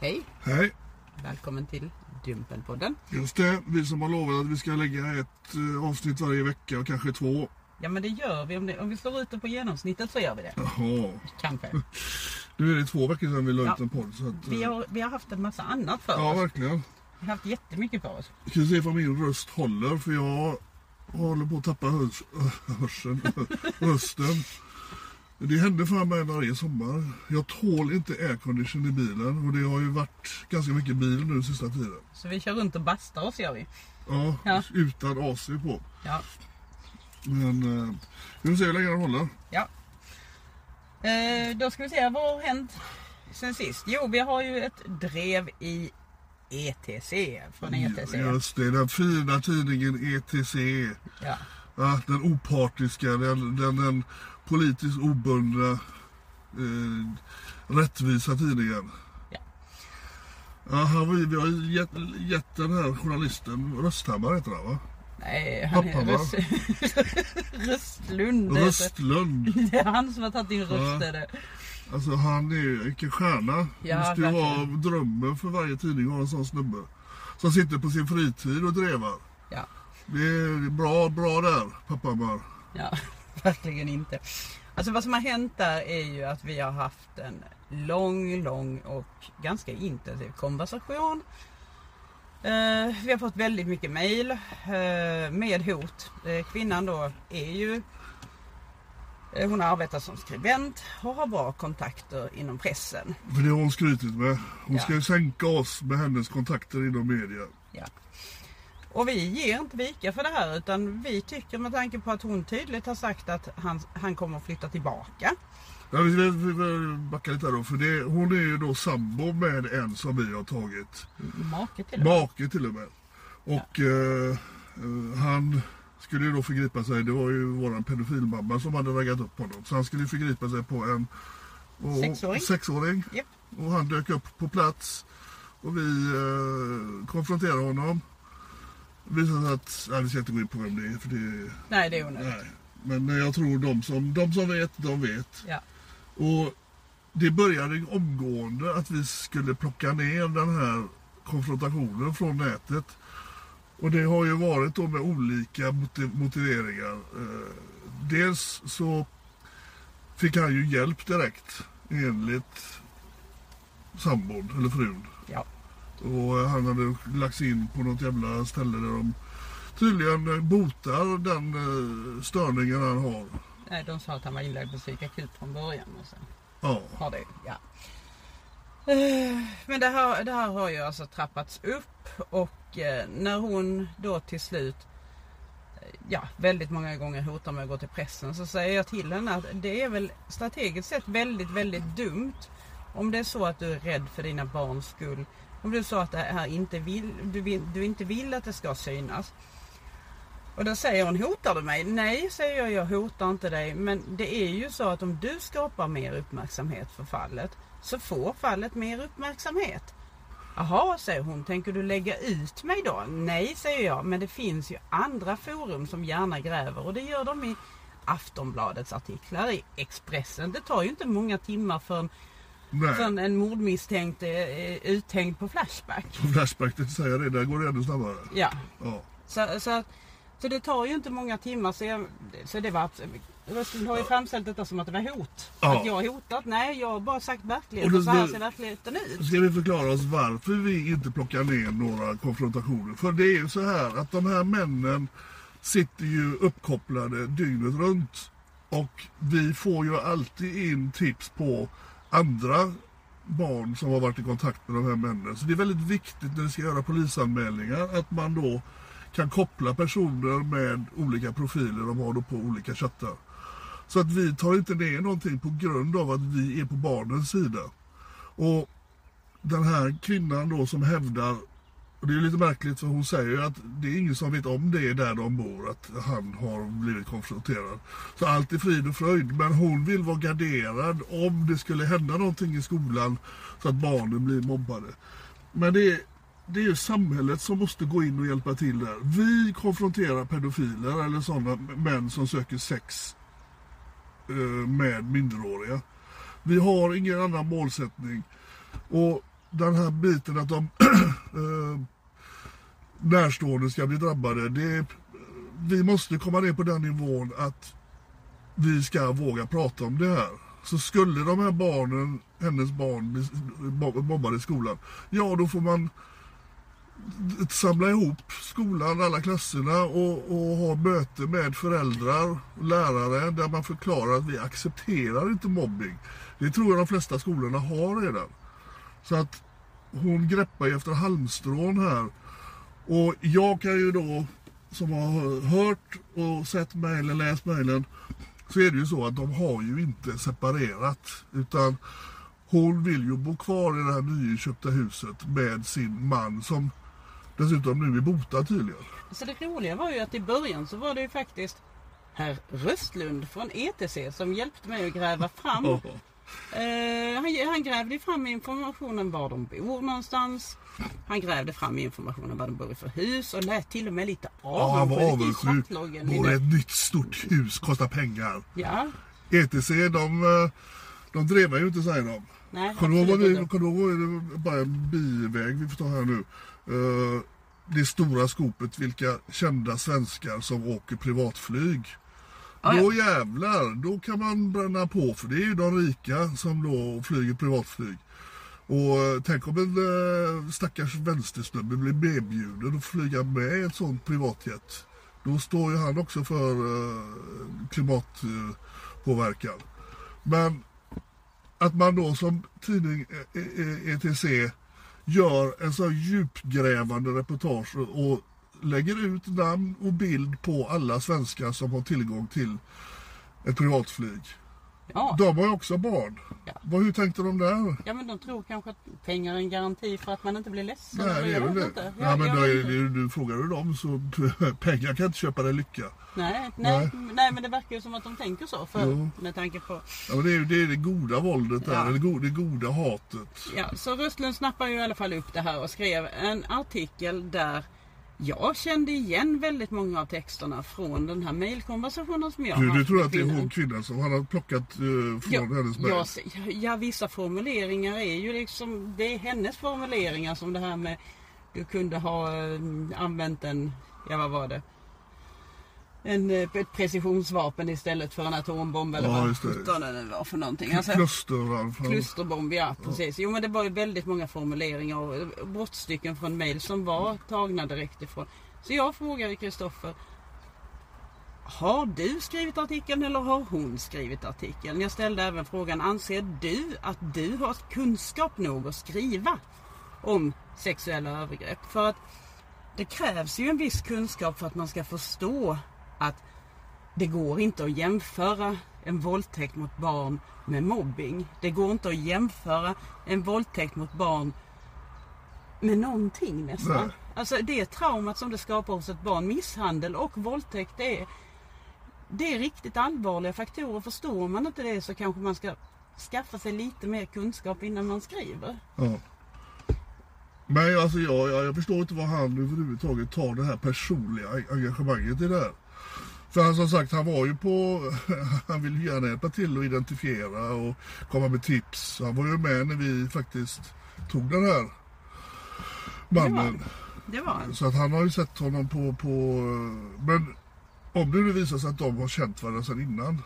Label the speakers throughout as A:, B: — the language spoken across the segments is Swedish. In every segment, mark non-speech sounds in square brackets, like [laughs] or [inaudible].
A: Hej,
B: Hej,
A: välkommen till Dumpenpodden.
B: just det. Vi som har lovat att vi ska lägga ett eh, avsnitt varje vecka och kanske två.
A: Ja men det gör vi. Om, det, om vi slår ut det på genomsnittet så gör vi det.
B: Jaha.
A: Kanske. [laughs]
B: Nu är det två veckor sedan vi la
A: Ja.
B: ut en podd. Så att,
A: Vi
B: eh,
A: har, vi har haft en massa annat för
B: ja,
A: oss.
B: verkligen.
A: Vi har haft jättemycket för oss.
B: Vi ska se om min röst håller för jag håller på att tappa hörs, hörseln, [laughs] rösten. Det händer för mig varje sommar. Jag tål inte aircondition i bilen och det har ju varit ganska mycket bil nu sista tiden.
A: Så vi kör runt och bastar oss gör vi.
B: Ja,
A: Ja.
B: utan AC på.
A: Ja.
B: Men eh, vi får se hur länge den håller.
A: ja. Eh, då ska vi se, vad har hänt sen sist? Jo, vi har ju ett drev i ETC. Från ETC.
B: Just det, den fina tidningen ETC.
A: Ja.
B: Ja, den opartiska, den, den, den politiskt obundna, eh, rättvisa tidningen.
A: Ja.
B: Ja, han, vi, vi har gett, gett den här journalisten, Rösthammar heter han va?
A: Nej, han
B: Pappa,
A: är? Röst... [laughs] Röstlund.
B: Röstlund. [laughs]
A: Det är han som har tagit in röster.
B: Alltså han är ju vilken stjärna.
A: Ja,
B: måste ju vara drömmen för varje tidning att ha en sån snubbe. Som sitter på sin fritid och drevar.
A: Ja.
B: Det är bra, bra där, Papphammar.
A: Ja, [laughs] verkligen inte. Alltså vad som har hänt där är ju att vi har haft en lång, lång och ganska intensiv konversation. Eh, vi har fått väldigt mycket mail eh, med hot. Eh, kvinnan då är ju eh, hon arbetar som skribent och har bra kontakter inom pressen.
B: För det har hon skrytit med. Hon
A: Ja.
B: ska sänka oss med hennes kontakter inom media.
A: Ja. Och vi ger inte vika för det här utan vi tycker med tanke på att hon tydligt har sagt att han, han kommer att flytta tillbaka.
B: Ja, vi, vi, vi backar lite här då. För det, hon är ju då sambo med en som vi har tagit.
A: Make till och med.
B: Make till och med. Och eh, eh, han skulle ju då förgripa sig. Det var ju våran pedofilmamma som hade raggat upp honom. Så han skulle ju förgripa sig på en och,
A: Sexåring.
B: sexåring.
A: Japp.
B: Och han dök upp på plats. Och vi eh, konfronterade honom. Det sig att, nej vi ska inte gå in på vem det är för det
A: Nej det är onödigt.
B: Nej. Men jag tror de som, de som vet, de vet.
A: Ja.
B: Och det började omgående att vi skulle plocka ner den här konfrontationen från nätet. Och det har ju varit då med olika motiv- motiveringar. Eh, dels så fick han ju hjälp direkt enligt sambon eller frun. Och han hade lagts in på något jävla ställe där de tydligen botar den eh, störningen han har.
A: Nej, de sa att han var inlagd på psykakut från början. Och sen
B: Ja.
A: har det, ja. Eh, Men det här, det här har ju alltså trappats upp och eh, när hon då till slut eh, ja, väldigt många gånger hotar med att gå till pressen så säger jag till henne att det är väl strategiskt sett väldigt, väldigt dumt om det är så att du är rädd för dina barns skull. Om du sa att det här inte vill, du, vill, du inte vill att det ska synas. Och då säger hon, hotar du mig? Nej, säger jag, jag hotar inte dig. Men det är ju så att om du skapar mer uppmärksamhet för fallet så får fallet mer uppmärksamhet. Jaha, säger hon, tänker du lägga ut mig då? Nej, säger jag, men det finns ju andra forum som gärna gräver och det gör de i Aftonbladets artiklar, i Expressen. Det tar ju inte många timmar förrän,
B: Nej.
A: förrän en mordmisstänkt är uthängd på Flashback.
B: Flashback, det säger jag det, där går det ännu snabbare.
A: Ja,
B: Ja.
A: så, så, så det tar ju inte många timmar. Så, jag, så det var Rösten har ju framställt detta som att det var hot.
B: Ja.
A: Att jag har hotat? Nej, jag har bara sagt
B: Och
A: verkligheten.
B: det-
A: Och så här ser verkligheten ut.
B: Ska vi förklara oss varför vi inte plockar ner några konfrontationer? För det är ju så här att de här männen sitter ju uppkopplade dygnet runt. Och vi får ju alltid in tips på andra barn som har varit i kontakt med de här männen. Så det är väldigt viktigt när vi ska göra polisanmälningar att man då kan koppla personer med olika profiler de har då på olika chattar. Så att vi tar inte ner någonting på grund av att vi är på barnens sida. Och den här kvinnan då som hävdar, och det är lite märkligt för hon säger ju att det är ingen som vet om det där de bor, att han har blivit konfronterad. Så allt är frid och fröjd, men hon vill vara garderad om det skulle hända någonting i skolan så att barnen blir mobbade. Men det är, det är ju samhället som måste gå in och hjälpa till där. Vi konfronterar pedofiler eller sådana män som söker sex eh, med minderåriga. Vi har ingen annan målsättning. Och den här biten att de [clears throat] eh, närstående ska bli drabbade. Det, vi måste komma ner på den nivån att vi ska våga prata om det här. Så skulle de här barnen, hennes barn, bli mobbade i skolan. Ja, då får man samla ihop skolan, alla klasserna och, och ha möte med föräldrar och lärare där man förklarar att vi accepterar inte mobbing. Det tror jag de flesta skolorna har redan. Så att hon greppar ju efter halmstrån här. Och jag kan ju då, som har hört och sett mejlen, läst mejlen, så är det ju så att de har ju inte separerat. Utan hon vill ju bo kvar i det här nyinköpta huset med sin man som dessutom nu är botad tydligen.
A: Så det roliga var ju att i början så var det ju faktiskt herr Röstlund från ETC som hjälpte mig att gräva fram. Eh, han, han grävde fram informationen var de bor någonstans. Han grävde fram informationen vad de bor i för hus och lät till och med lite
B: Ja, han var
A: avundsjuk
B: avundsjuk. Bor i ett nytt stort hus, kostar pengar.
A: Ja,
B: ETC, de, eh, de drevar ju inte säger de.
A: nej
B: Kommer du ihåg det bara en biväg vi får ta här nu. Eh, det stora skopet vilka kända svenskar som åker privatflyg. Då jävlar, då kan man bränna på för det är ju de rika som då flyger privatflyg. Och eh, tänk om en eh, stackars vänstersnubbe blir medbjuden och flyga med ett sånt privatjet. Då står ju han också för eh, klimatpåverkan. Men att man då som tidning ETC gör en så djupgrävande reportage och lägger ut namn och bild på alla svenskar som har tillgång till ett privatflyg.
A: Ja.
B: De har ju också barn.
A: Ja.
B: Vad, hur tänkte de där?
A: ja men de tror kanske att pengar är en garanti för att man inte blir ledsen.
B: Nej, det är väl det.
A: inte.
B: Ja, men då är, det, du frågar du dem så [laughs] pengar kan inte köpa dig lycka.
A: Nej, nej, nej, men det verkar ju som att de tänker så. För,
B: Jo.
A: med tanke på...
B: Ja, men det, är, det är det goda våldet där,
A: Ja.
B: det, goda, det goda hatet.
A: Ja, så Röstlund snappade ju i alla fall upp det här och skrev en artikel där jag kände igen väldigt många av texterna från den här mejlkonversationen som jag
B: Du,
A: har
B: du
A: haft
B: tror att det är hon
A: kvinnan.
B: som han har plockat eh, från
A: Ja,
B: hennes mejl?
A: ja, ja, vissa formuleringar är ju liksom, det är hennes formuleringar som det här med du kunde ha eh, använt en, ja vad var det? En, eh, ett precisionsvapen istället för en atombomb eller
B: Ja,
A: vad sjutton det var för någonting. Alltså,
B: Klusteranfall.
A: Klusterbomb, ja precis. Jo men det var ju väldigt många formuleringar och eh, brottstycken från mail som var tagna direkt ifrån. Så jag frågade Kristoffer. Har du skrivit artikeln eller har hon skrivit artikeln? Jag ställde även frågan, anser du att du har kunskap nog att skriva om sexuella övergrepp? För att det krävs ju en viss kunskap för att man ska förstå att det går inte att jämföra en våldtäkt mot barn med mobbing. Det går inte att jämföra en våldtäkt mot barn med någonting nästan.
B: Nej.
A: Alltså det traumat som det skapar hos ett barn, misshandel och våldtäkt, det är, det är riktigt allvarliga faktorer. Förstår man inte det så kanske man ska skaffa sig lite mer kunskap innan man skriver.
B: Ja. Men alltså jag, jag, jag förstår inte vad han överhuvudtaget tar det här personliga engagemanget i det här. För han som sagt, han var ju på, [laughs] han vill gärna hjälpa till att identifiera och komma med tips. Han var ju med när vi faktiskt tog den här mannen.
A: Det var han.
B: Så att han har ju sett honom på, på men om det nu visar sig att de har känt varandra sedan innan.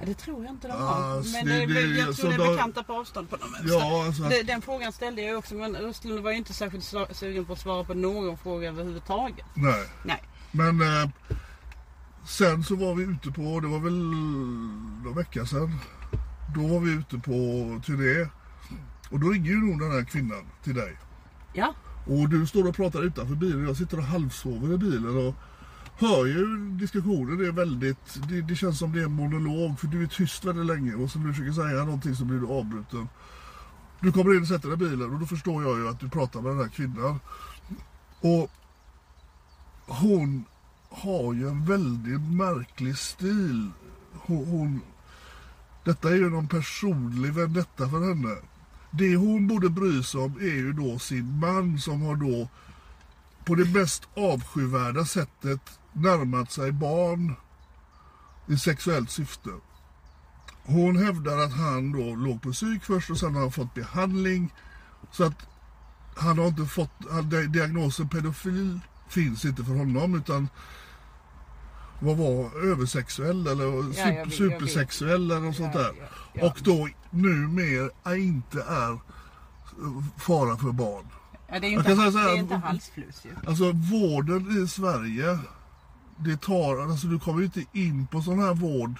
A: Ja, det tror jag inte de har.
B: Alltså,
A: men
B: det-
A: det, jag tror det är bekanta på avstånd på dem.
B: Ja, alltså
A: det, den frågan ställde jag också men Östlund var ju inte särskilt sugen på att svara på någon fråga överhuvudtaget.
B: Nej.
A: Nej.
B: Men eh, sen så var vi ute på, det var väl någon vecka sedan. Då var vi ute på turné. Och då ringer ju nog den här kvinnan till dig.
A: Ja,
B: Och du står och pratar utanför bilen. Jag sitter och halvsover i bilen och hör ju diskussionen. Det är väldigt, det, det känns som det är en monolog. För du är tyst väldigt länge och så när du försöker säga någonting så blir du avbruten. Du kommer in och sätter dig i bilen och då förstår jag ju att du pratar med den här kvinnan. Och hon har ju en väldigt märklig stil. Hon, hon, detta är ju någon personlig vendetta för henne. Det hon borde bry sig om är ju då sin man som har då på det mest avskyvärda sättet närmat sig barn i sexuellt syfte. Hon hävdar att han då låg på psyk först och sen har han fått behandling. Så att han har inte fått, diagnosen pedofil finns inte för honom utan vad var översexuell eller
A: Ja,
B: super,
A: vet, vet.
B: supersexuell eller något sånt
A: Ja,
B: där.
A: ja, ja.
B: Och då numera inte är fara för barn.
A: ja det är ju inte,
B: säga
A: det är inte halsfluss ju.
B: Alltså vården i Sverige, det tar, alltså du kommer ju inte in på sån här vård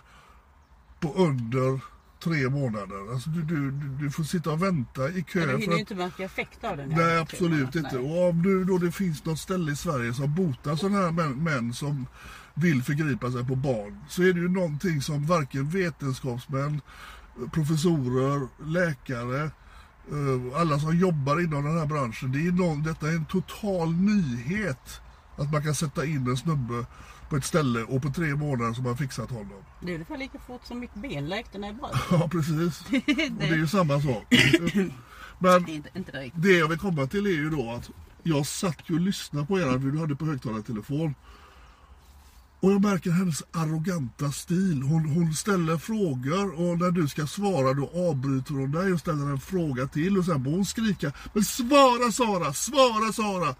B: på under tre månader. Alltså du, du, du, du får sitta och vänta i kö.
A: Ja, du hinner ju inte märka effekt av den.
B: Nej absolut inte. Och om nu då det finns något ställe i Sverige som botar sådana här män, män som vill förgripa sig på barn. Så är det ju någonting som varken vetenskapsmän, professorer, läkare, eh, alla som jobbar inom den här branschen. Det är någon, detta är en total nyhet. Att man kan sätta in en snubbe på ett ställe och på tre månader har man fixat honom.
A: Det är ungefär lika fort som mitt ben läkte när jag bröt. [laughs]
B: Ja precis. [laughs] Och det är ju samma sak. [laughs] Men
A: Det inte, inte
B: det jag vill komma till är ju då att jag satt ju och lyssnade på er, du hade på högtalartelefon. Och jag märker hennes arroganta stil. Hon, hon ställer frågor och när du ska svara då avbryter hon dig och ställer en fråga till och sen börjar hon skrika Men svara Sara, svara Sara!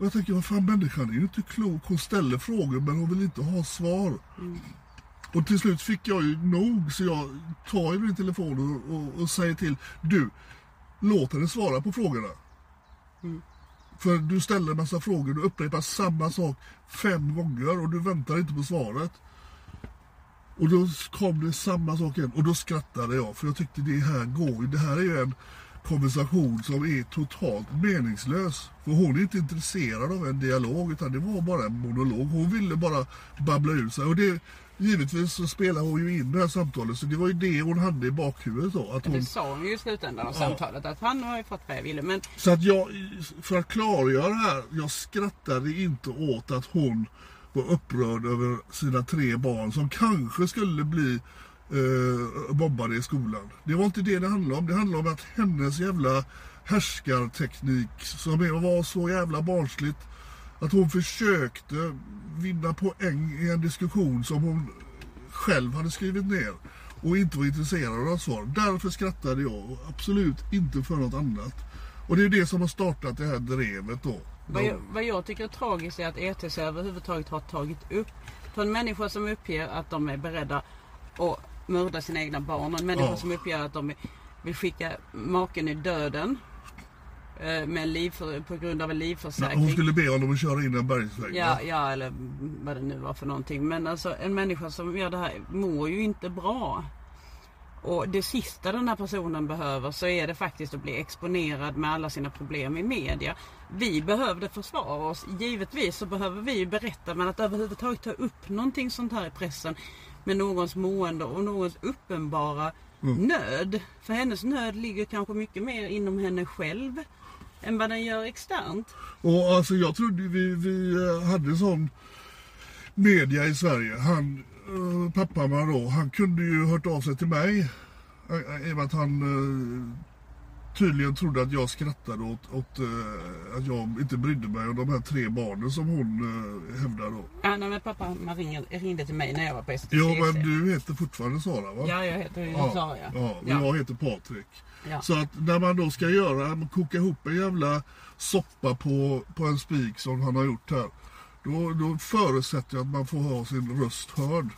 B: Och jag tänker, vad fan människan är ju inte klok. Hon ställer frågor men hon vill inte ha svar. Och till slut fick jag ju nog så jag tar ju min telefon och, och, och säger till Du, låt henne svara på frågorna. För du ställer en massa frågor, du upprepar samma sak fem gånger och du väntar inte på svaret. Och då kom det samma sak igen och då skrattade jag för jag tyckte det här går ju, det här är ju en konversation som är totalt meningslös. För hon är inte intresserad av en dialog utan det var bara en monolog. Hon ville bara babbla ut sig och det Givetvis så spelar hon ju in det här samtalet så det var ju det hon hade i bakhuvudet då. Att hon,
A: Det sa hon ju i slutändan av samtalet att han har ju fått vad jag ville. Men
B: Så att jag, för att klargöra här, jag skrattade inte åt att hon var upprörd över sina tre barn som kanske skulle bli eh, mobbade i skolan. Det var inte det det handlade om. Det handlade om att hennes jävla härskarteknik som var så jävla barnsligt att hon försökte vinna poäng i en diskussion som hon själv hade skrivit ner och inte var intresserad av svar. Därför skrattade jag och absolut inte för något annat. Och det är det som har startat det här drevet då.
A: vad jag, vad jag tycker är tragiskt är att ETC överhuvudtaget har tagit upp för en människa som uppger att de är beredda att mörda sina egna barn. En människa
B: Ja.
A: som uppger att de vill skicka maken i döden. eh, Med liv, på grund av en livförsäkring.
B: hon skulle be honom att köra in en bergsvägg.
A: Ja,
B: va?
A: ja, eller vad det nu var för någonting. Men alltså en människa som gör det här mår ju inte bra. Och det sista den här personen behöver så är det faktiskt att bli exponerad med alla sina problem i media. Vi behövde försvara oss. Givetvis så behöver vi berätta men att överhuvudtaget ta upp någonting sånt här i pressen med någons mående och någons uppenbara nöd. För hennes nöd ligger kanske mycket mer inom henne själv än vad den gör externt.
B: Och alltså jag trodde vi, vi eh, hade sån media i Sverige. Han, eh, Papphammar då, han kunde ju hört av sig till mig. eh, I och med att han eh, tydligen trodde att jag skrattade åt, åt eh, att jag inte brydde mig om de här tre barnen som hon eh, hävdar då.
A: Ja, nej, men pappa man ringde, ringde till mig när jag var på STCC.
B: Ja men du heter fortfarande Sara va?
A: Ja, jag heter ju
B: Ja,
A: Sara.
B: ja, och
A: ja.
B: jag heter Patrik.
A: Ja.
B: Så att när man då ska göra, koka ihop en jävla soppa på, på en spik som han har gjort här. Då, då förutsätter jag att man får ha sin röst hörd.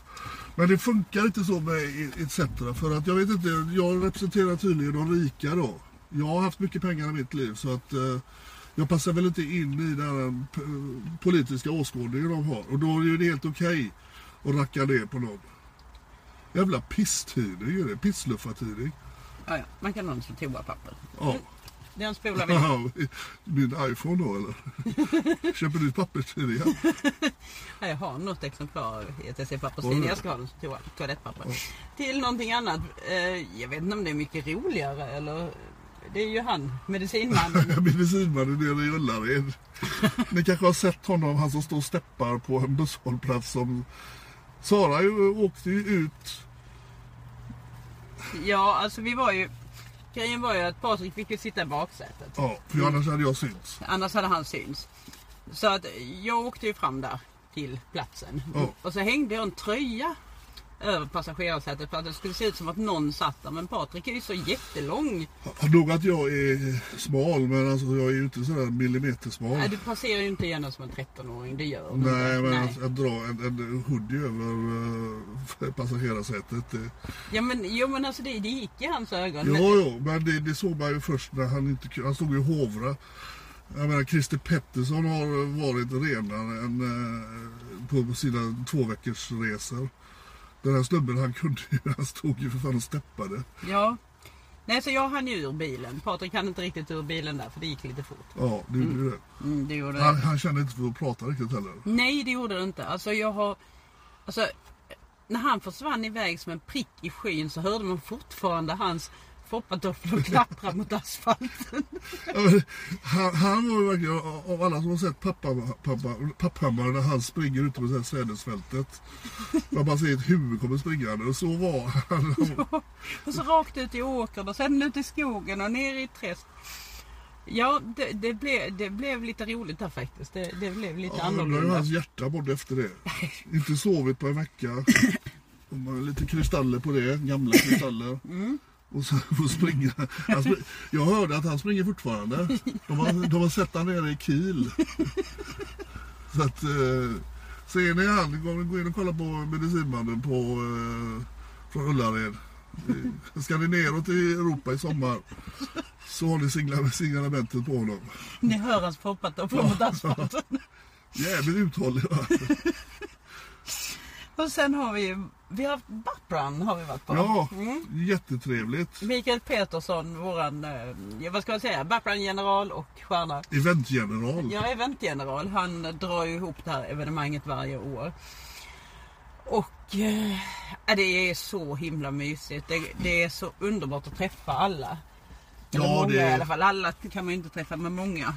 B: Men det funkar inte så med ETC för att jag vet inte, jag representerar tydligen de rika då. Jag har haft mycket pengar i mitt liv så att eh, jag passar väl inte in i den p- politiska åskådningen de har. Och då är det helt okej att racka ner på någon. Jävla pisstidning är det, pissluffartidning.
A: Ja, ja. Man kan ha den som toapapper.
B: Ja.
A: Den spolar vi.
B: Min iPhone då eller? [laughs] Köper du papperstidningar?
A: Ja, jag har något exemplar i ett papperstidning. Jag ska ha den som toa- toalettpapper. Till någonting annat. Eh, Jag vet inte om det är mycket roligare eller... Det är ju han, medicinmannen. [laughs]
B: Medicinmannen nere i Ullared. [laughs] Ni kanske har sett honom, han som står och steppar på en busshållplats som... Sara ju, åkte ju ut.
A: Ja, alltså vi var ju... Grejen var ju att Patrik fick ju sitta i baksätet.
B: Ja, för annars hade jag synts.
A: Annars hade han syns. Så att jag åkte ju fram där till platsen.
B: Ja.
A: Och så hängde jag en tröja över passagerarsätet för att det skulle se ut som att någon satt där. Men Patrik är ju så jättelång.
B: Nog att jag är smal, men alltså jag är ju inte sådär millimetersmal.
A: Nej, du passerar ju inte igenom som en 13-åring. Det gör du inte.
B: Nej, men
A: Nej.
B: Att, att dra en, en hoodie över uh, [laughs] passagerarsätet. Det,
A: Ja, men, jo, men alltså det, det gick i hans ögon.
B: Jo,
A: men,
B: jo, men det, det såg man ju först när han inte Han stod ju och hovra. Jag menar, Christer Pettersson har varit renare än eh, på sina två veckors resor. Den här snubben han kunde ju, han stod ju för fan och steppade.
A: Ja. Nej, så jag hann ju ur bilen. Patrik hann inte riktigt ur bilen där för det gick lite fort.
B: Ja, det gjorde ju det.
A: Mm, det gjorde det.
B: Han, han kände inte för att prata riktigt heller.
A: Nej, det gjorde det inte. Alltså jag har... Alltså, när han försvann iväg som en prick i skyn så hörde man fortfarande hans foppatofflor klappra mot asfalten.
B: Ja, Han, han var ju verkligen, av alla som har sett pappa, Papphammar när han springer ute på sädesfältet. Man bara ser ett huvud kommer springande och så var han. [laughs]
A: Och så rakt ut i åkern och sen ut i skogen och ner i ett träsk. Ja, det, det, blev, det blev lite roligt där faktiskt. Det, det blev lite
B: Ja, undrar hur
A: annorlunda.
B: hans hjärta mådde efter det. [laughs] Inte sovit på en vecka. Och lite kristaller på det, gamla kristaller.
A: Mm.
B: Och så får springa. Han spr- jag hörde att han springer fortfarande. De har, de har sett han nere i Kiel. Så att, eh, ser ni han, gå, in och kolla på medicinmannen på, eh, från Ullared. Ska ni neråt i Europa i sommar så har ni signa- signalementet på honom.
A: Ni hör hans foppatofflor mot asfalten.
B: Jävligt uthållig va?
A: Och sen har vi vi har haft Buprun har vi varit på.
B: Ja,
A: Mm.
B: jättetrevligt.
A: Mikael Petersson, våran, eh, vad ska man säga, Buprun-general och stjärna.
B: Eventgeneral.
A: Ja, eventgeneral. Han drar ju ihop det här evenemanget varje år. Och eh, det är så himla mysigt. Det, det är så underbart att träffa alla. Eller
B: Ja,
A: många
B: det-
A: i alla fall. Alla kan man ju inte träffa, men många.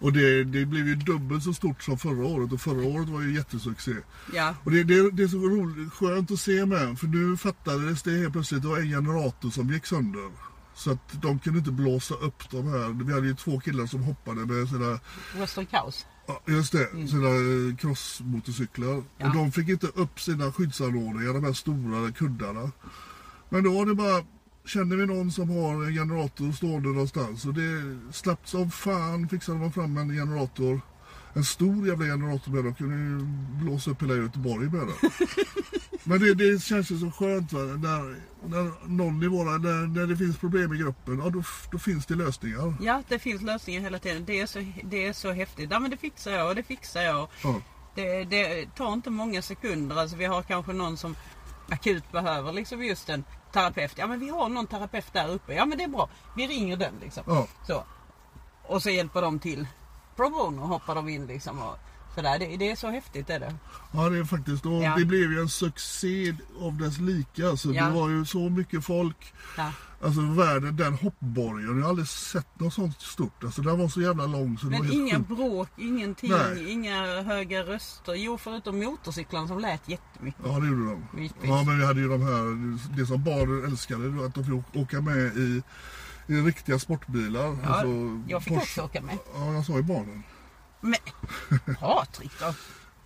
B: Och det, det blev ju dubbelt så stort som förra året och förra året var ju jättesuccé.
A: Ja,
B: Och det, det, det är så roligt, skönt att se med för nu fattades det helt plötsligt, det var en generator som gick sönder. Så att de kunde inte blåsa upp de här. Vi hade ju två killar som hoppade med sina,
A: Western Cows.
B: ja, just det, sina eh, crossmotorcyklar.
A: Ja.
B: Och de fick inte upp sina skyddsanordningar, de här stora kuddarna. Men då var det bara, känner vi någon som har en generator stående någonstans och det snabbt som fan fixade man fram en generator. En stor jävla generator med. De kunde ju blåsa upp hela Göteborg med den. [laughs] Men det, det känns ju så skönt va? När, när någon i våra, när, när det finns problem i gruppen, ja då, då finns det lösningar.
A: Ja, det finns lösningar hela tiden. Det är så, det är så häftigt. Ja, men det fixar jag och det fixar jag.
B: Ja.
A: Det, det tar inte många sekunder. Alltså, vi har kanske någon som akut behöver liksom just en terapeut. Ja, men vi har någon terapeut där uppe. Ja, men det är bra. Vi ringer den liksom.
B: Ja.
A: Så. Och så hjälper de till. Pro bono hoppar de in liksom. Och Sådär, det, det är så häftigt är det.
B: Ja det är faktiskt. Och
A: Ja.
B: Det blev ju en succé av dess lika. Så
A: Ja.
B: Det var ju så mycket folk.
A: Ja.
B: Alltså världen, den hoppborgen. Jag har aldrig sett något sånt stort. Alltså den var så jävla lång så det var
A: Men
B: helt
A: inga
B: sjukt.
A: bråk, ingenting,
B: Nej.
A: inga höga röster. Jo, förutom motorcyklarna som lät jättemycket.
B: Ja det gjorde de. Ja men vi hade ju de här, det som barnen älskade, var att de fick åka med i, i riktiga sportbilar.
A: Ja, jag fick
B: Porsche.
A: också åka med.
B: Ja jag sa ju barnen.
A: Men, [laughs] Patrik då?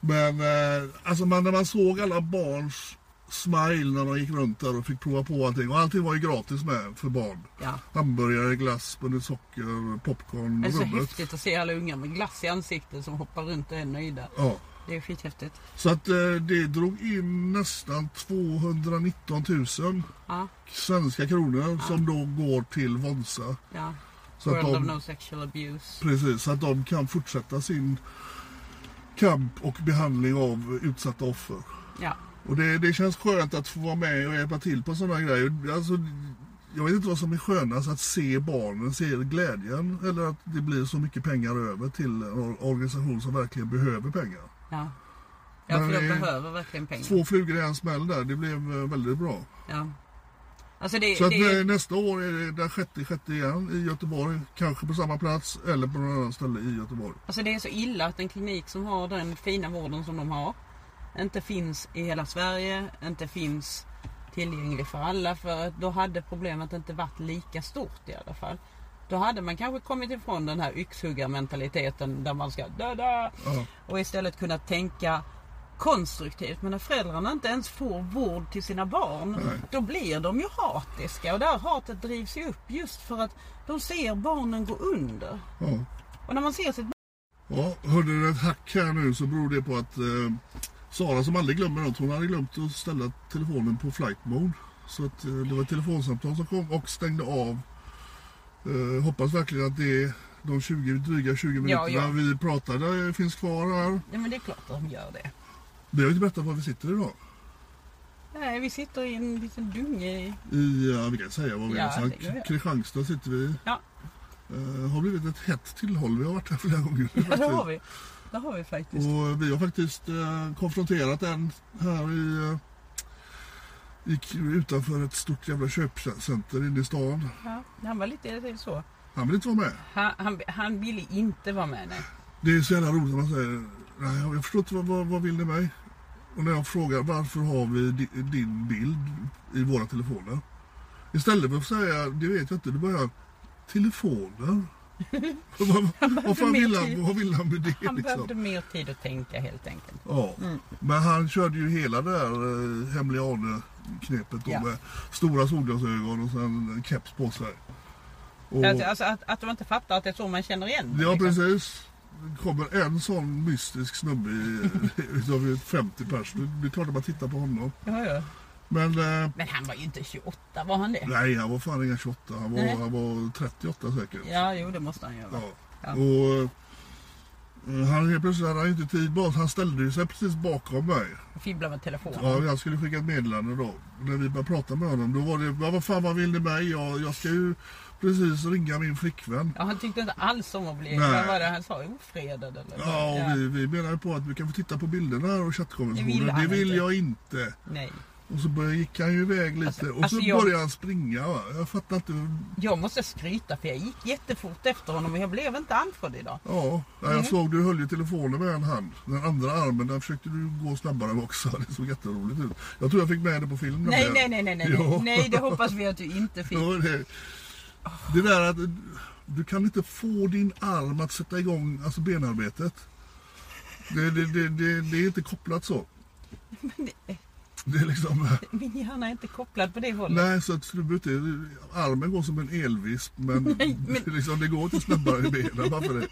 B: Men eh, alltså man, när man såg alla barns smile när de gick runt där och fick prova på allting. Och allting var ju gratis med för barn.
A: Ja.
B: Hamburgare, glass, spunnet socker, popcorn
A: Det är så
B: rubbet.
A: häftigt att se alla unga med glass i ansiktet som hoppar runt och är nöjda.
B: Ja.
A: Det är skithäftigt.
B: Så att eh, det drog in nästan 219 000
A: Ja,
B: svenska kronor som då går till Vonsa.
A: ja.
B: Så att
A: World of
B: de,
A: no sexual abuse.
B: precis, så att de kan fortsätta sin kamp och behandling av utsatta offer.
A: Ja.
B: Och det, det känns skönt att få vara med och hjälpa till på sådana grejer. Alltså, jag vet inte vad som är skönast, att se barnen, se glädjen eller att det blir så mycket pengar över till en organisation som verkligen behöver pengar.
A: Ja. Ja, för de
B: det-
A: behöver verkligen pengar.
B: Två flugor i en smäll där, det blev eh, väldigt bra.
A: Ja. Alltså det,
B: Så att
A: det,
B: eh, nästa år är det den sjätte, sjätte igen i Göteborg. Kanske på samma plats eller på något annat ställe i Göteborg.
A: alltså det är så illa att en klinik som har den fina vården som de har inte finns i hela Sverige, inte finns tillgänglig för alla. För då hade problemet inte varit lika stort i alla fall. Då hade man kanske kommit ifrån den här yxhuggarmentaliteten där man ska döda
B: Ja.
A: och istället kunnat tänka konstruktivt. Men när föräldrarna inte ens får vård till sina barn då blir de ju hatiska och det här hatet drivs ju upp just för att de ser barnen gå under.
B: Ja.
A: Och när man ser sitt
B: Ja, hörde du ett hack här nu så beror det på att eh, Sara som aldrig glömmer något, hon hade glömt att ställa telefonen på flight mode. Så att eh, det var ett telefonsamtal som kom och stängde av. Eh, hoppas verkligen att det de 20, dryga 20 minuterna
A: ja.
B: vi pratade finns kvar här.
A: Ja men det är klart att de gör det.
B: Vi har ju inte berättat var vi sitter idag.
A: Nej, vi sitter i en liten dunge i...
B: I, ja, vi kan säga var vi
A: Ja, jag.
B: Kristianstad sitter vi.
A: Ja,
B: Eh, har blivit ett hett tillhåll. Vi har varit här flera gånger.
A: ja det har vi. [laughs] Det har vi faktiskt.
B: Och vi har faktiskt eh, konfronterat en här i, eh, gick utanför ett stort jävla köpcenter inne i stan.
A: Ja, han var lite så.
B: Han vill inte vara med.
A: Han, han, han ville inte vara med nej.
B: Det är så jävla roligt när man säger Nej, jag förstår inte vad, vad, vad vill ni mig? Och när jag frågar varför har vi di, din bild i våra telefoner? Istället för att säga det vet jag inte, du börjar telefoner. Vad, vad, fan vill han, vad vill han med det
A: Han
B: liksom?
A: behövde mer tid att tänka helt enkelt.
B: Ja, men han körde ju hela det där eh, hemliga Arne-knepet
A: Ja.
B: med stora solglasögon och sen en keps på sig. Och,
A: Alltså, alltså att, att de inte fattar att det är så man känner igen
B: ja,
A: liksom.
B: precis. Det kommer en sån mystisk snubbe [laughs] utav 50 pers. Det det är klart att man tittar på honom.
A: Ja, ja.
B: Men eh,
A: Men han var ju inte 28, var han det?
B: nej, han var fan inga 28. Han var,
A: Nej.
B: han var 38 säkert.
A: Ja, jo det måste han göra.
B: Ja.
A: Ja.
B: Och eh, han helt plötsligt hade han inte tid bara. Han ställde ju sig precis bakom mig.
A: Fibbla med telefonen.
B: Ja, jag skulle skicka ett meddelande då. När vi började prata med honom, då var det, "Ja, vad fan vad vill ni mig? Jag, jag ska ju precis ringa min flickvän.
A: Ja, han tyckte inte alls om att bli,
B: Nej.
A: vad var det han sa, ofredad eller?
B: Ja, och vi, vi menar ju på att vi kan få titta på bilderna och
A: Det
B: chattkonversationen.
A: vill
B: Det vill
A: inte.
B: jag inte.
A: Nej.
B: Och så började, gick han ju iväg lite
A: Alltså-
B: och så
A: alltså jag-
B: började han springa. Va? Jag fattar inte.
A: Jag måste skryta för jag gick jättefort efter honom och jag blev inte andfådd idag.
B: Ja, ja,
A: Mm.
B: jag såg du höll ju telefonen med en hand. Den andra armen, där försökte du gå snabbare också. [laughs] Det såg jätteroligt ut. Jag tror jag fick med det på film.
A: Nej, nej, nej, nej, nej,
B: Ja.
A: nej, det hoppas vi att du inte fick. [laughs]
B: Ja, det, det där att du kan inte få din arm att sätta igång alltså benarbetet. Det, det, det, det, det är inte kopplat så. Det är liksom... [laughs]
A: Min hjärna är inte kopplad på det hållet.
B: Nej, så att inte, armen går som en elvisp men, [laughs]
A: Nej, men-
B: Det, liksom, det går inte snabbare i benen. Varför det?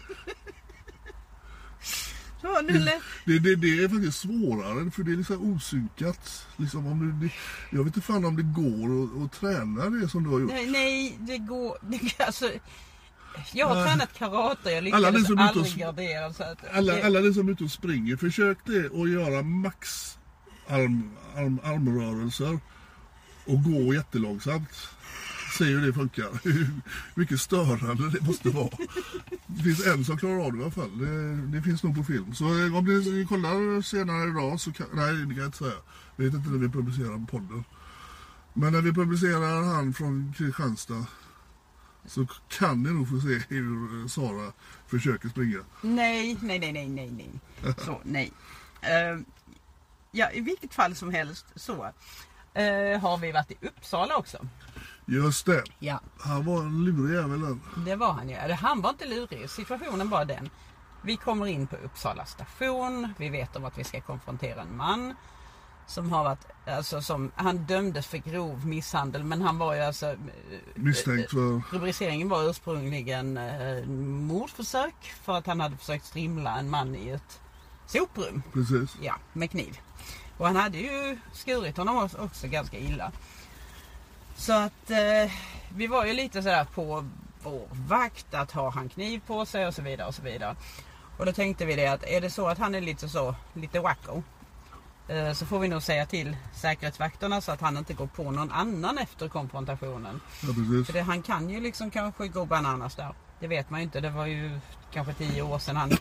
A: Så, nu lät...
B: Det, det, det är faktiskt svårare för det är liksom osynkat. Liksom om du, det, jag vet inte fan om det går att, träna det som du har gjort.
A: Nej, nej, det går... Det, alltså, jag har
B: Nej.
A: tränat karate, jag
B: Alla
A: lyckades
B: och
A: aldrig gardera. Så att,
B: Alla,
A: det,
B: alla ni som är ute och springer, försök det och göra max alm, alm, armrörelser och gå jättelångsamt. Se hur det funkar. [laughs] Hur mycket störande det måste vara. Det finns en som klarar av det i alla fall. Det, det finns nog på film. Så eh, om ni kollar senare idag så kan... Nej, det kan jag inte säga. Jag vet inte när vi publicerar podden. Men när vi publicerar han från Kristianstad så kan ni nog få se hur eh, Sara försöker springa.
A: Nej, nej, nej, nej, nej, nej. Så, nej. Uh, ja, i vilket fall som helst så eh, har vi varit i Uppsala också.
B: Just det.
A: Ja.
B: Han var en lurig jävel.
A: Det var han ju. Han var inte lurig. Situationen var den. Vi kommer in på Uppsala station. Vi vet om att vi ska konfrontera en man. Som har varit, alltså som, han dömdes för grov misshandel men han var ju alltså eh,
B: Misstänkt för...
A: Rubriceringen var ursprungligen eh, mordförsök för att han hade försökt strimla en man i ett soprum.
B: Precis.
A: Ja, med kniv. Och han hade ju skurit honom också- ganska illa. Så att eh, vi var ju lite sådär på vår vakt att ha han kniv på sig och så vidare och så vidare. Och då tänkte vi det att är det så att han är lite så, lite wacko. eh, Så får vi nog säga till säkerhetsvakterna så att han inte går på någon annan efter konfrontationen.
B: Ja, precis.
A: För det, han kan ju liksom kanske gå bananas där. Det vet man ju inte. Det var ju kanske tio år sedan han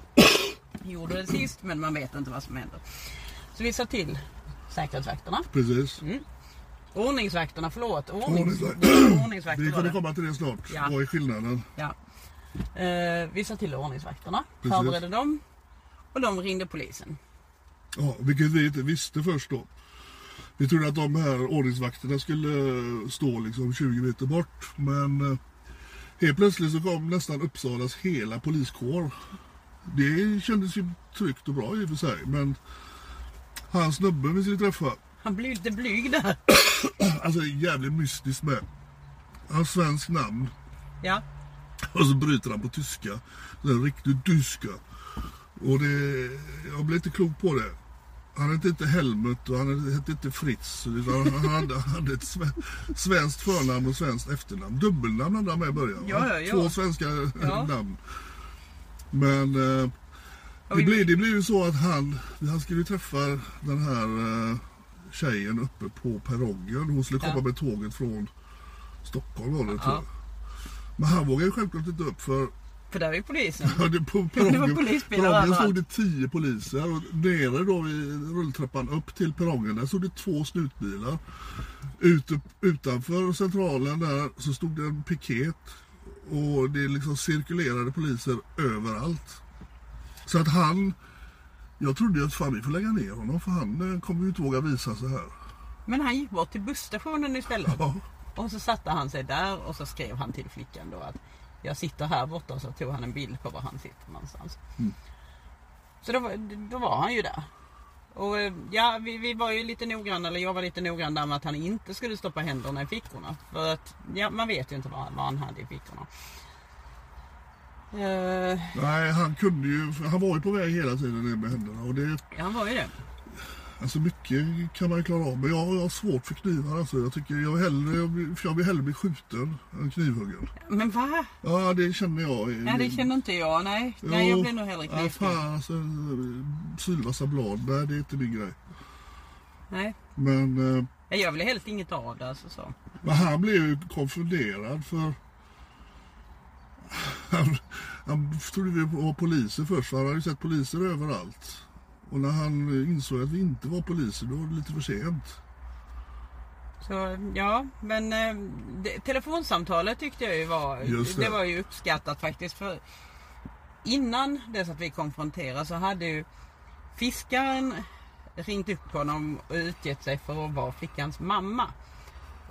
A: gjorde det sist. Men man vet inte vad som händer. Så vi sa till säkerhetsvakterna.
B: Precis.
A: Ordningsvakterna, förlåt. Ordnings,
B: Ordningsvakt- [clears throat]
A: ordningsvakter
B: Vi kommer komma till det snart.
A: Ja.
B: Vad är skillnaden?
A: Ja. Eh, vi sa till ordningsvakterna.
B: Precis.
A: Förberedde dem. Och de ringde polisen.
B: Ja, vilket vi inte visste först då. Vi trodde att de här ordningsvakterna skulle stå liksom 20 meter bort. Men eh, helt plötsligt så kom nästan Uppsalas hela poliskår. Det kändes ju tryggt och bra i och för sig. Men han snubben vi skulle träffa,
A: Han blev lite blyg där. [clears throat]
B: alltså jävligt mystiskt med. Han har svenskt namn
A: Ja.
B: och så bryter han på tyska. Den riktigt tyska. Och det, jag blev inte klok på det. Han hette inte Helmut och han hette inte Fritz. Han hade, hade ett sve- svenskt förnamn och svenskt efternamn. Dubbelnamn hade han med i början.
A: Ja, ja, ja.
B: Två svenska namn. Men eh, det, blev, det blev ju så att han, han skulle ju träffa den här eh, tjejen uppe på perrongen. Hon skulle komma
A: Ja.
B: med tåget från Stockholm var det tror
A: Ja.
B: jag. Men han vågade ju självklart inte upp för
A: För där är ju polisen.
B: Ja, det, på [laughs]
A: Det var
B: perrongen,
A: polisbilar
B: perrongen
A: överallt.
B: stod det tio poliser och nere då vid rulltrappan upp till perrongen där stod det två snutbilar. Ute, utanför centralen där så stod det en piket och det liksom cirkulerade poliser överallt. Så att han, jag trodde ju att fan vi får lägga ner honom för han eh, kommer ju inte våga visa sig här.
A: Men han gick bort till busstationen istället.
B: Ja,
A: Och så satte han sig där och så skrev han till flickan då att jag sitter här borta och så tog han en bild på var han sitter någonstans.
B: Mm.
A: Så då, då var han ju där. Och eh, ja, vi, vi var ju lite noggranna, eller jag var lite noggrann där med att han inte skulle stoppa händerna i fickorna. För att, ja man vet ju inte vad, vad han hade i fickorna. Eh,
B: nej han kunde ju, han var ju på väg hela tiden ner med händerna och det
A: ja, han var ju det.
B: Alltså mycket kan man ju klara av. Men jag, jag har svårt för knivar. Alltså. Jag, tycker jag, vill hellre, jag, vill, jag vill hellre bli skjuten än knivhuggen.
A: Men va?
B: Ja, det känner jag.
A: Nej det känner inte jag. Nej, nej jag blir nog hellre
B: Ja,
A: knivskuren.
B: fan alltså. Sylvassa blad. Nej, det är inte min grej.
A: Nej.
B: Men, eh,
A: Jag väl helt inget av det. Alltså, så.
B: men han blev ju konfunderad för... [laughs] Han, han trodde vi var poliser först. För han hade ju sett poliser överallt. Och när han insåg att vi inte var poliser, då var det lite för sent.
A: Så ja, men eh, det, telefonsamtalet tyckte jag ju var,
B: Just
A: det.
B: det.
A: var ju uppskattat faktiskt. För innan dess att vi konfronterade så hade ju fiskaren ringt upp honom och utgett sig för att vara flickans mamma.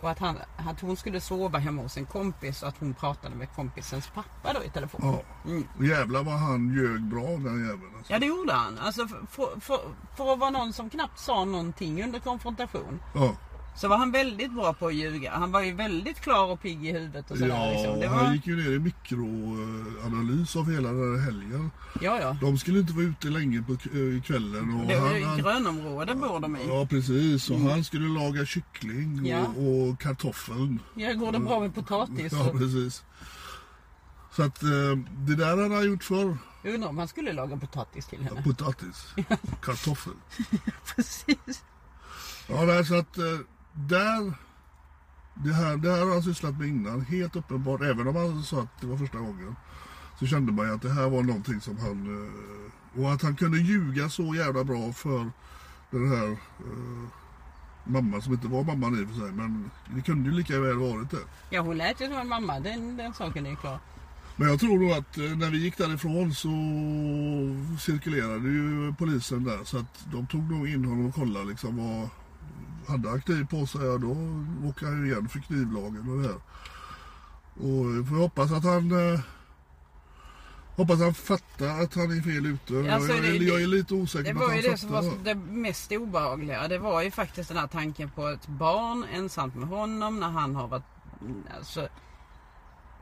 A: Och att, han, att hon skulle sova hemma hos en kompis och att hon pratade med kompisens pappa då i telefon.
B: Ja.
A: Mm.
B: Jävlar vad han ljög bra den jäveln. Alltså.
A: Ja det gjorde han. Alltså för, för, för, för att vara någon som knappt sa någonting under konfrontation.
B: Ja.
A: Så var han väldigt bra på att ljuga. Han var ju väldigt klar och pigg i huvudet och sådär.
B: Ja,
A: liksom. det
B: han
A: var...
B: gick ju ner i mikroanalys av hela den här helgen.
A: Ja, ja.
B: De skulle inte vara ute länge på eh, kvällen. Och
A: Det var
B: han, han,
A: grönområde bor de i.
B: ja, precis. Och han skulle laga kyckling
A: Ja.
B: och, och kartoffeln.
A: Ja, går det bra med potatis?
B: Ja, precis. Så att eh, det där hade han gjort förr.
A: Jag undrar om han skulle laga potatis till henne.
B: Potatis. [laughs] Kartoffel. [laughs]
A: Precis.
B: Ja, så att eh, där Det här, det här har han sysslat med innan, helt uppenbart. Även om han sa att det var första gången. Så kände man ju att det här var någonting som han... eh, Och att han kunde ljuga så jävla bra för den här eh, mamman som inte var mamman i och för sig. Men det kunde ju lika väl varit det.
A: Ja hon lät ju som en mamma, den, den saken är klar.
B: Men jag tror nog att eh, när vi gick därifrån så cirkulerade ju polisen där. Så att de tog nog in honom och kollade liksom vad... Hade han kniv på sig, ja då åker han ju igen för knivlagen och det här. Och vi får hoppas att han... Eh, hoppas han fattar att han är fel ute.
A: Alltså,
B: jag, är,
A: det-
B: jag är lite osäker
A: Det
B: på
A: var
B: att
A: ju
B: han
A: det som var det mest obehagliga. Det var ju faktiskt den här tanken på ett barn ensamt med honom när han har varit mm, alltså,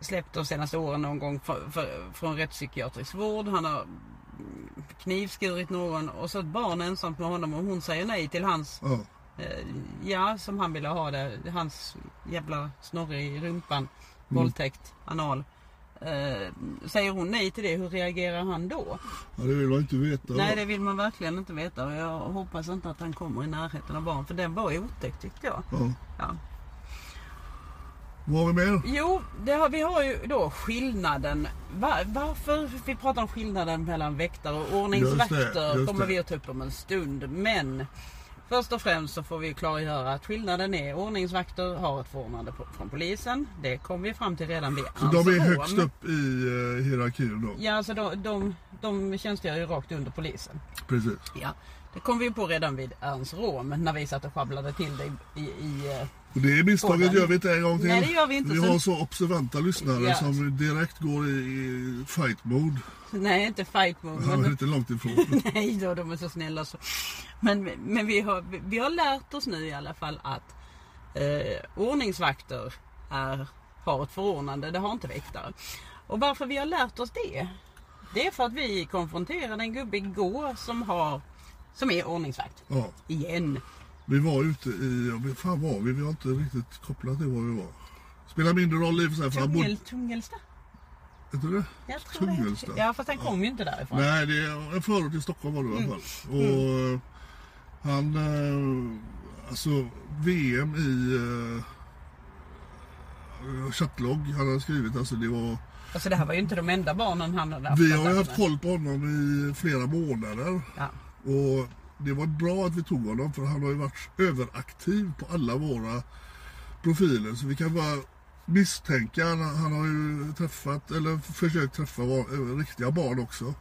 A: släppt de senaste åren någon gång för, för, från rättspsykiatrisk vård. Han har mm, knivskurit någon och så ett barn ensamt med honom och hon säger nej till hans,
B: Ja.
A: Eh, ja som han ville ha det, hans jävla snorre i rumpan,
B: Mm.
A: våldtäkt, anal. Eh, säger hon nej till det, hur reagerar han då?
B: ja, det vill man inte veta.
A: Nej det vill man verkligen inte veta och jag hoppas inte att han kommer i närheten av barn för den var otäck tyckte jag.
B: Ja.
A: Ja.
B: Vad har vi mer?
A: Jo, det har, vi har ju då skillnaden. Va, varför vi pratar om skillnaden mellan väktare och
B: Just det,
A: ordningsvakter
B: just
A: kommer vi att ta upp om en stund. Men först och främst så får vi klargöra att skillnaden är ordningsvakter har ett förordnande från polisen. Det kom vi fram till redan vid
B: Så de är högst upp i uh, hierarkin då?
A: Ja, alltså de, de, de tjänstgör ju rakt under polisen.
B: Precis.
A: Ja, det kom vi på redan vid Ernst Rom när vi satt och sjabblade till det i, i, eh,
B: Och det misstaget gör vi inte en gång till.
A: Nej, det gör vi inte.
B: Vi
A: Så-
B: har så observanta lyssnare
A: Ja.
B: som direkt går i, fight mode.
A: Nej, inte fight mode.
B: Ja,
A: Men,
B: inte långt ifrån. [laughs]
A: nej då, de är så snälla så. Men, men vi, har, vi har lärt oss nu i alla fall att eh, ordningsvakter är, har ett förordnande. Det har inte väktare. Och varför vi har lärt oss det? Det är för att vi konfronterade en gubbe igår som har som är ordningsvakt.
B: Ja,
A: Igen.
B: Vi var ute i, ja, fan var vi? Vi har inte riktigt kopplat till var vi var. Spelar mindre roll i och för sig. För han bodde,
A: Tungel, Tungelsta?
B: vet du det?
A: Jag tror det.
B: Tungelsta.
A: heter- Ja, fast han kom ju inte därifrån.
B: Nej, det är en förort i Stockholm var det i alla
A: Mm.
B: fall. Och eh, han, eh, alltså VM i uh, chattlogg han hade skrivit, alltså det var
A: Alltså det här var ju inte de enda barnen han hade haft
B: Vi har ju haft koll på honom i flera månader.
A: Ja.
B: Och det var bra att vi tog honom för han har ju varit överaktiv på alla våra profiler. Så vi kan bara misstänka. Han, han har ju träffat, eller försökt träffa var, riktiga barn också.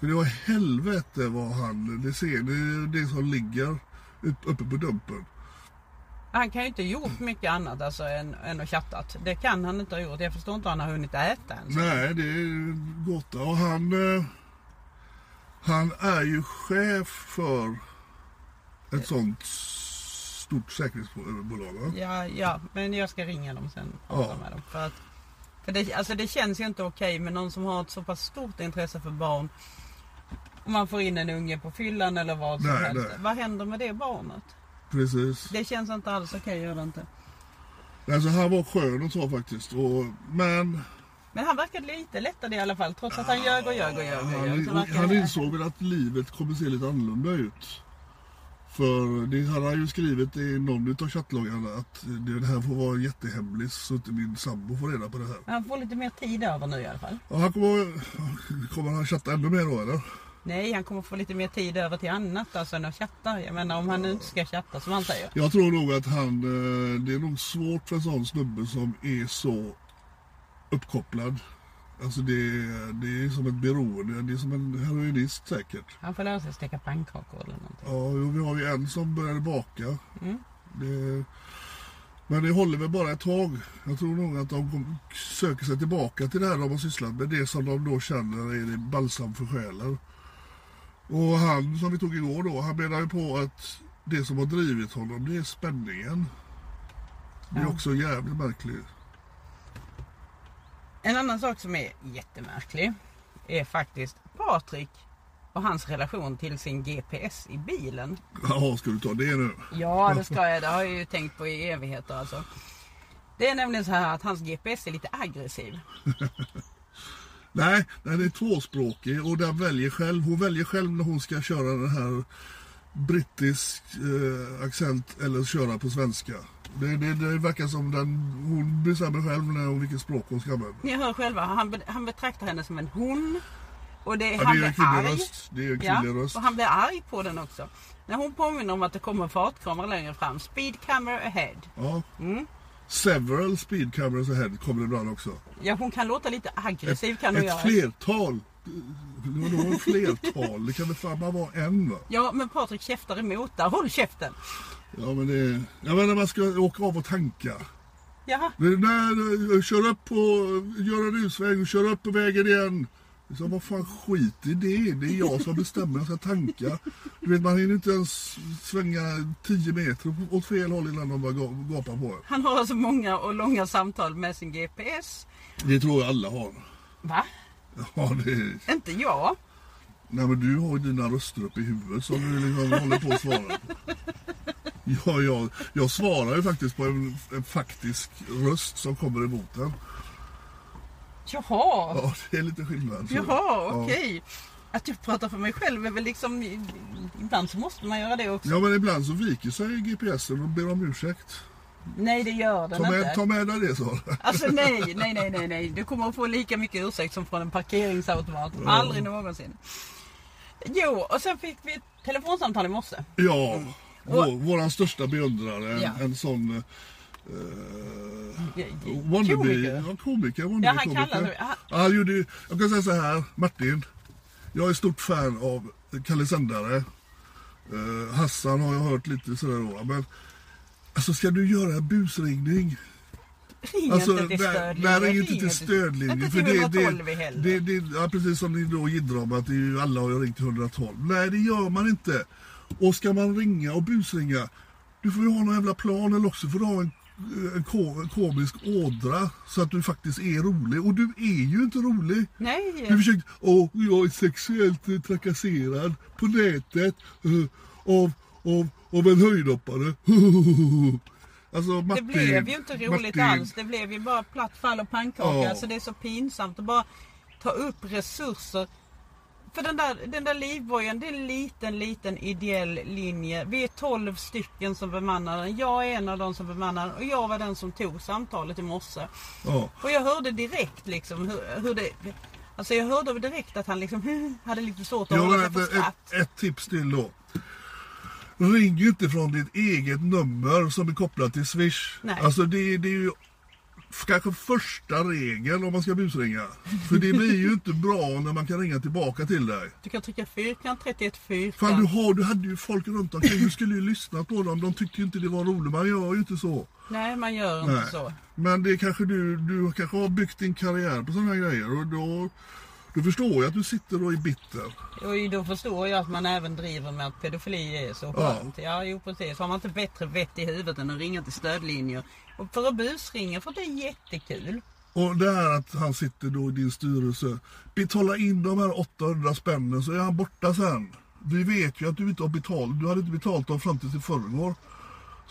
B: För det var helvete vad han, det ser ni, det som ligger upp- uppe på dumpen.
A: Han kan ju inte gjort mycket annat alltså, än, än att chattat. Det kan han inte ha gjort. Jag förstår inte hur han har hunnit äta ens.
B: Nej, det är gott. Och han, eh, han är ju chef för ett sånt stort säkerhetsbolag. Va?
A: Ja, ja, men jag ska ringa dem sen och prata
B: Ja.
A: med dem. För, att, för det, alltså det känns ju inte okej med någon som har ett så pass stort intresse för barn. Om man får in en unge på fyllan eller vad som
B: Nej,
A: helst.
B: nej.
A: Vad händer med det barnet?
B: Precis.
A: Det känns inte alls okej, gör det inte.
B: Alltså han var skön och så faktiskt. Och, men
A: Men han verkade lite lättad i alla fall. Trots att han ljög och ljög och ljög. Och ljög så
B: han,
A: verkar
B: han
A: det-
B: insåg väl att livet kommer se lite annorlunda ut. För det han har ju skrivit i någon av chattloggarna att det här får vara jättehemligt så inte min sambo får reda på det här.
A: Han får lite mer tid över nu i alla fall.
B: Och han kommer, kommer han chatta ännu mer då eller?
A: Nej, han kommer få lite mer tid över till annat alltså, än att chatta. Jag menar om han nu inte ska chatta som han säger.
B: Jag tror nog att han, eh, det är nog svårt för en sån snubbe som är så uppkopplad. Alltså det, det är som ett beroende, det är som en heroinist säkert.
A: Han får lära sig steka pannkakor eller någonting.
B: Ja, jo, vi har ju en som började baka.
A: Mm.
B: Det, men det håller väl bara ett tag. Jag tror nog att de söker sig tillbaka till det här de har sysslat med. Det som de då känner är det balsam för själen. Och han som vi tog igår då, han menar ju på att det som har drivit honom det är spänningen. Det är
A: Ja.
B: också jävligt märkligt.
A: En annan sak som är jättemärklig är faktiskt Patrik och hans relation till sin GPS i bilen.
B: Jaha, ska du ta det nu?
A: Ja, det ska jag. Det har jag ju tänkt på i evigheter alltså. Det är nämligen så här att hans GPS är lite aggressiv. [laughs]
B: Nej, den är tvåspråkig och den väljer själv. Hon väljer själv när hon ska köra den här brittisk eh, accent eller köra på svenska. Det, det, det verkar som den, hon bestämmer själv när och vilket språk hon ska använda.
A: Ni hör själva, han, be- han betraktar henne som en hon. Och det,
B: Ja,
A: han
B: det är en kvinnlig röst. Det är en
A: Ja,
B: kvinnlig röst.
A: och han blir arg på den också. När hon påminner om att det kommer fartkameror längre fram. Speed camera ahead.
B: Ja.
A: Mm.
B: Several speed cameras ahead kommer ibland också.
A: Ja, hon kan låta lite aggressiv
B: Ett,
A: kan hon
B: ett
A: göra.
B: flertal. Vadå flertal? Det kan väl fan bara vara en va?
A: Ja, men Patrik käftar emot där. Håll käften!
B: Ja men det. Jag menar man ska åka av och tanka.
A: Jaha.
B: När, eh, kör upp på, gör en usväg och kör upp på vägen igen. Sa, vad fan skit i det. Det är jag som bestämmer. Jag ska tanka. Du vet man hinner inte ens svänga 10 meter åt fel håll innan de börjar ga- gapa på en.
A: Han har alltså många och långa samtal med sin GPS.
B: Det tror jag alla har.
A: Va? [laughs]
B: Ja, det är...
A: Inte jag.
B: Nej men du har ju dina röster upp i huvudet som du liksom håller på att svara på. Ja, jag, jag svarar ju faktiskt på en, en faktisk röst som kommer emot en.
A: Jaha.
B: Ja, det är lite skillnad. så.
A: Jaha,
B: Ja.
A: okej. Att jag pratar för mig själv är väl liksom... Ibland så måste man göra det också.
B: Ja men ibland så viker sig GPSen och ber om ursäkt.
A: Nej, det gör den
B: Ta
A: inte.
B: med, ta med dig det Sara.
A: Alltså nej, nej, nej, nej, nej. Du kommer att få lika mycket ursäkt som från en parkeringsautomat. Aldrig någonsin. Jo, och sen fick vi ett telefonsamtal i morse.
B: Ja, vår, våran största beundrare. En,
A: Ja.
B: en sån... Uh, wannabe, ja, komiker. Wannabe
A: Ja, han
B: komiker.
A: kallar det- han-
B: Ja, han gjorde, jag kan säga så här, Martin. Jag är stort fan av Kalle Sändare. Eh, Hassan har jag hört lite sådär då. Men alltså ska du göra busringning?
A: Ring
B: Alltså,
A: inte till stödlinjen.
B: nej, ring inte till stödlinjen. För det,
A: 112
B: det, det, det, ja, precis som ni då jiddrar om att det är ju, alla har ringt till 112. Nej, det gör man inte. Och ska man ringa och busringa, du får ju ha någon jävla plan eller också får du ha en, en, ko- en komisk ådra så att du faktiskt är rolig. Och du är ju inte rolig.
A: Nej.
B: Du försökte, åh, jag är sexuellt trakasserad på nätet eh, av, av, av en höjdhoppare. [laughs] Alltså,
A: Det
B: Martin,
A: blev ju inte roligt
B: Martin.
A: alls. Det blev ju bara platt fall och pannkaka.
B: Ja.
A: Alltså det är så pinsamt att bara ta upp resurser. För den där, den där livbojen, det är en liten, liten ideell linje. Vi är 12 stycken som bemannar den. Jag är en av de som bemannar den och jag var den som tog samtalet i morse.
B: Ja.
A: Och jag hörde direkt liksom hur, hur det... Alltså jag hörde direkt att han liksom [laughs] hade lite svårt att
B: Jag
A: hålla sig för
B: ett,
A: skratt.
B: ett, ett tips till då. Ring ju inte från ditt eget nummer som är kopplat till Swish.
A: Nej.
B: Alltså det, det är ju kanske första regeln om man ska busringa. För det blir ju inte bra när man kan ringa tillbaka till dig.
A: Du kan trycka fyrkant, 31 fyrkant.
B: Fan du, har, du hade ju folk runt omkring, du skulle ju lyssna på dem. De tyckte ju inte det var roligt, man gör ju inte så.
A: Nej, man gör inte
B: Nej.
A: så.
B: Men det kanske du, du kanske har byggt din karriär på sådana här grejer och då, då förstår jag att du sitter och är bitter.
A: Och då förstår jag att man även driver med att pedofili är så
B: Ja.
A: skönt. Ja, jo precis. Har man inte bättre vett i huvudet än att ringa till stödlinjer och för att busringa för det är jättekul.
B: Och det här att han sitter då i din styrelse. Betala in de här 800 spännen så är han borta sen. Vi vet ju att du inte har betalt. Du hade inte betalt dem fram tills i förrgår.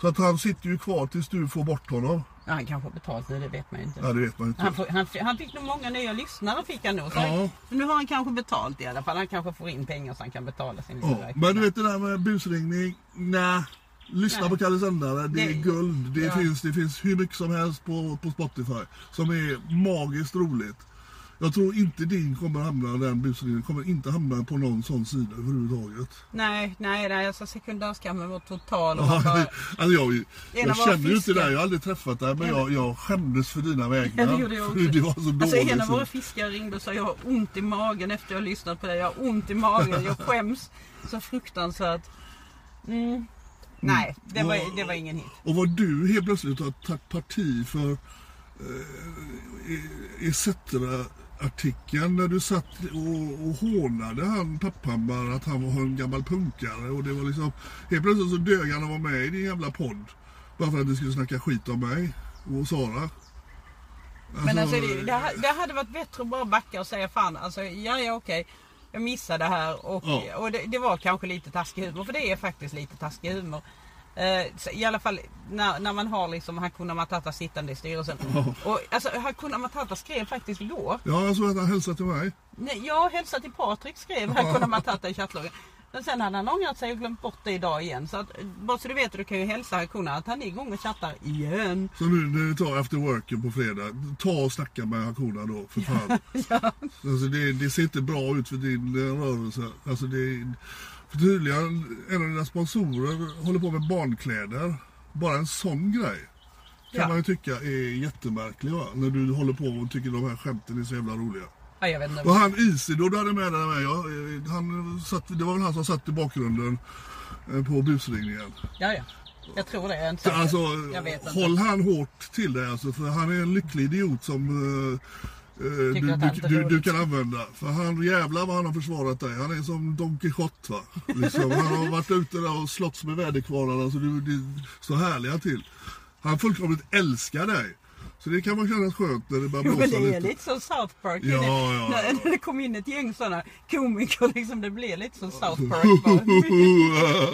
B: Så att han sitter ju kvar tills du får bort honom.
A: Ja, han kanske har betalt nu, det vet man ju inte.
B: Ja, det vet man inte.
A: Han, får, han, han fick nog många nya lyssnare fick han nog. Så
B: Ja.
A: så nu har han kanske betalt i alla fall. Han kanske får in pengar så han kan betala sin
B: Ja, men du vet det där med busringning. Nej. Lyssna
A: Nej.
B: på Kalle Sändare. Det är guld. Det,
A: ja.
B: finns, det finns hur mycket som helst på, på Spotify. Som är magiskt roligt. Jag tror inte din kommer hamna, den busringningen kommer inte hamna på någon sån sida överhuvudtaget.
A: Nej, nej, nej. Alltså sekundärskammen var total. Och
B: Ja,
A: bara,
B: alltså jag jag känner ju inte dig, jag har aldrig träffat dig men jag, jag skämdes för dina vägnar.
A: Ja, det gjorde jag också.
B: Det var så dåligt.
A: Alltså en av våra fiskare ringde och sa jag har ont i magen efter jag har lyssnat på dig. Jag har ont i magen, jag [laughs] skäms så fruktansvärt. Mm. Nej, det var, det var ingen hit.
B: Och vad du helt plötsligt har tagit parti för eh, ETC-artikeln när du satt och, och hånade han Papphammar att han var en gammal punkare och det var liksom helt plötsligt så dög han att vara med i din jävla podd. Bara för att du skulle snacka skit om mig och Sara.
A: Men alltså det, det, det hade varit bättre att bara backa och säga fan alltså ja ja okej. Jag missade det här och,
B: Ja.
A: och det, det var kanske lite taskig humor för det är faktiskt lite taskig humor. Eh, I alla fall när, när man har liksom Hakuna Matata sittande i styrelsen. Och alltså Hakuna Matata skrev faktiskt igår
B: Ja, jag såg att han hälsade till mig.
A: Nej, jag hälsar till Patrik skrev Hakuna Matata i chattloggen. Men sen hade han ångrat sig och glömt bort det idag igen. Så att, bara så du vet, du kan ju hälsa Hakuna att han är igång och chattar igen.
B: Så nu när ni tar after worken på fredag, ta och snacka med Hakuna då för fan. [laughs]
A: Ja.
B: Alltså det, det ser inte bra ut för din eh, rörelse. Alltså det, för tydligen, en av dina sponsorer håller på med barnkläder. Bara en sån grej kan
A: Ja.
B: man ju tycka är jättemärklig va? När du håller på och tycker de här skämten är så jävla roliga.
A: Ja, jag vet inte.
B: Och han Isidor du hade med dig med, ja, han satt, det var väl han som satt i bakgrunden eh, på busringningen.
A: Ja, ja. Jag tror det. Jag inte
B: Så. Alltså,
A: jag vet inte.
B: håll han hårt till dig alltså, för han är en lycklig idiot som eh, du,
A: han
B: du, du, du
A: roligt.
B: kan använda. För han jävlar vad han har försvarat dig. Han är som Don Quijote va. Liksom, han har varit ute där och slåss med väderkvarnarna så du, du står härliga till. Han fullkomligt älskar dig. Så det kan man kännas skönt när det börjar
A: Jo,
B: blåsa
A: men det är
B: lite.
A: lite som South Park.
B: Ja, ja, ja.
A: När, när det kom in ett gäng sådana komiker, liksom, det blir lite som South [laughs] Park. [laughs]
B: vad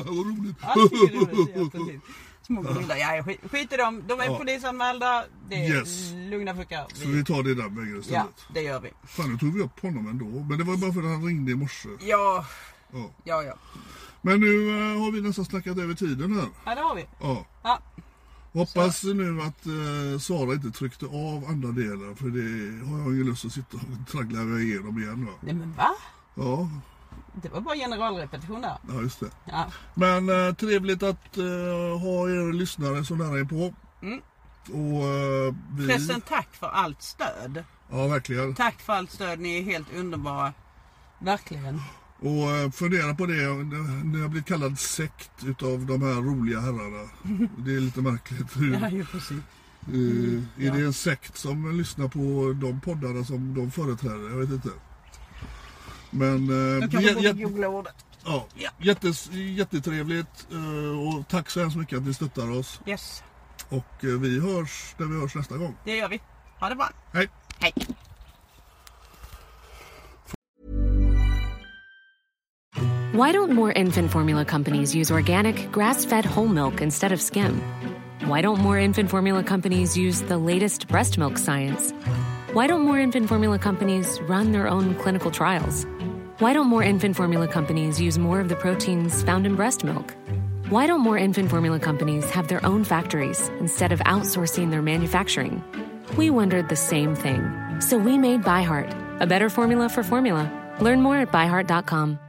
B: roligt.
A: Ja, det är roligt, ja, precis. Små gorillor. Ja, skit, skit i dem. De är
B: Ja.
A: polisanmälda. Det är
B: Yes.
A: lugna fuckar.
B: Så vi tar det där vägen
A: Ja,
B: istället.
A: det gör vi.
B: Fan nu tog vi upp honom ändå. Men det var bara för att han ringde i morse.
A: Ja,
B: Ja.
A: ja, ja.
B: Men nu eh, har vi nästan snackat över tiden här.
A: Ja, det har vi.
B: Ja.
A: Ja,
B: Hoppas nu att eh, Sara inte tryckte av andra delen för det har jag ingen lust att sitta och traggla igenom igen. Va?
A: nej men va?
B: Ja,
A: Det var bara generalrepetition där.
B: ja, just det.
A: Ja,
B: Men eh, trevligt att eh, ha er lyssnare så nära på.
A: Mm.
B: Och eh, vi...
A: Förresten, tack för allt stöd.
B: Ja, verkligen.
A: Tack för allt stöd. Ni är helt underbara. Verkligen.
B: Och eh, fundera på det, ni har blivit kallad sekt utav de här roliga herrarna. [laughs] Det är lite märkligt. Hur,
A: Ja, ju precis.
B: eh, är det en sekt som lyssnar på de poddarna som de företräder? Jag vet inte. Men... eh,
A: Jag kanske borde googla ordet.
B: Ja,
A: Ja.
B: jättes, jättetrevligt eh, och tack så hemskt mycket att ni stöttar oss.
A: Yes,
B: Och eh, vi hörs när vi hörs nästa gång.
A: det gör vi. Ha det bra.
B: Hej!
A: Hej.
C: Why don't more infant formula companies use organic, grass fed whole milk instead of skim? Why don't more infant formula companies use the latest breast milk science? Why don't more infant formula companies run their own clinical trials? Why don't more infant formula companies use more of the proteins found in breast milk? Why don't more infant formula companies have their own factories instead of outsourcing their manufacturing? We wondered the same thing. So we made ByHeart, a better formula for formula. Learn more at byheart.com.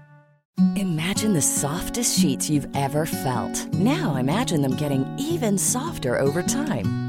D: Imagine the softest sheets you've ever felt. Now imagine them getting even softer over time.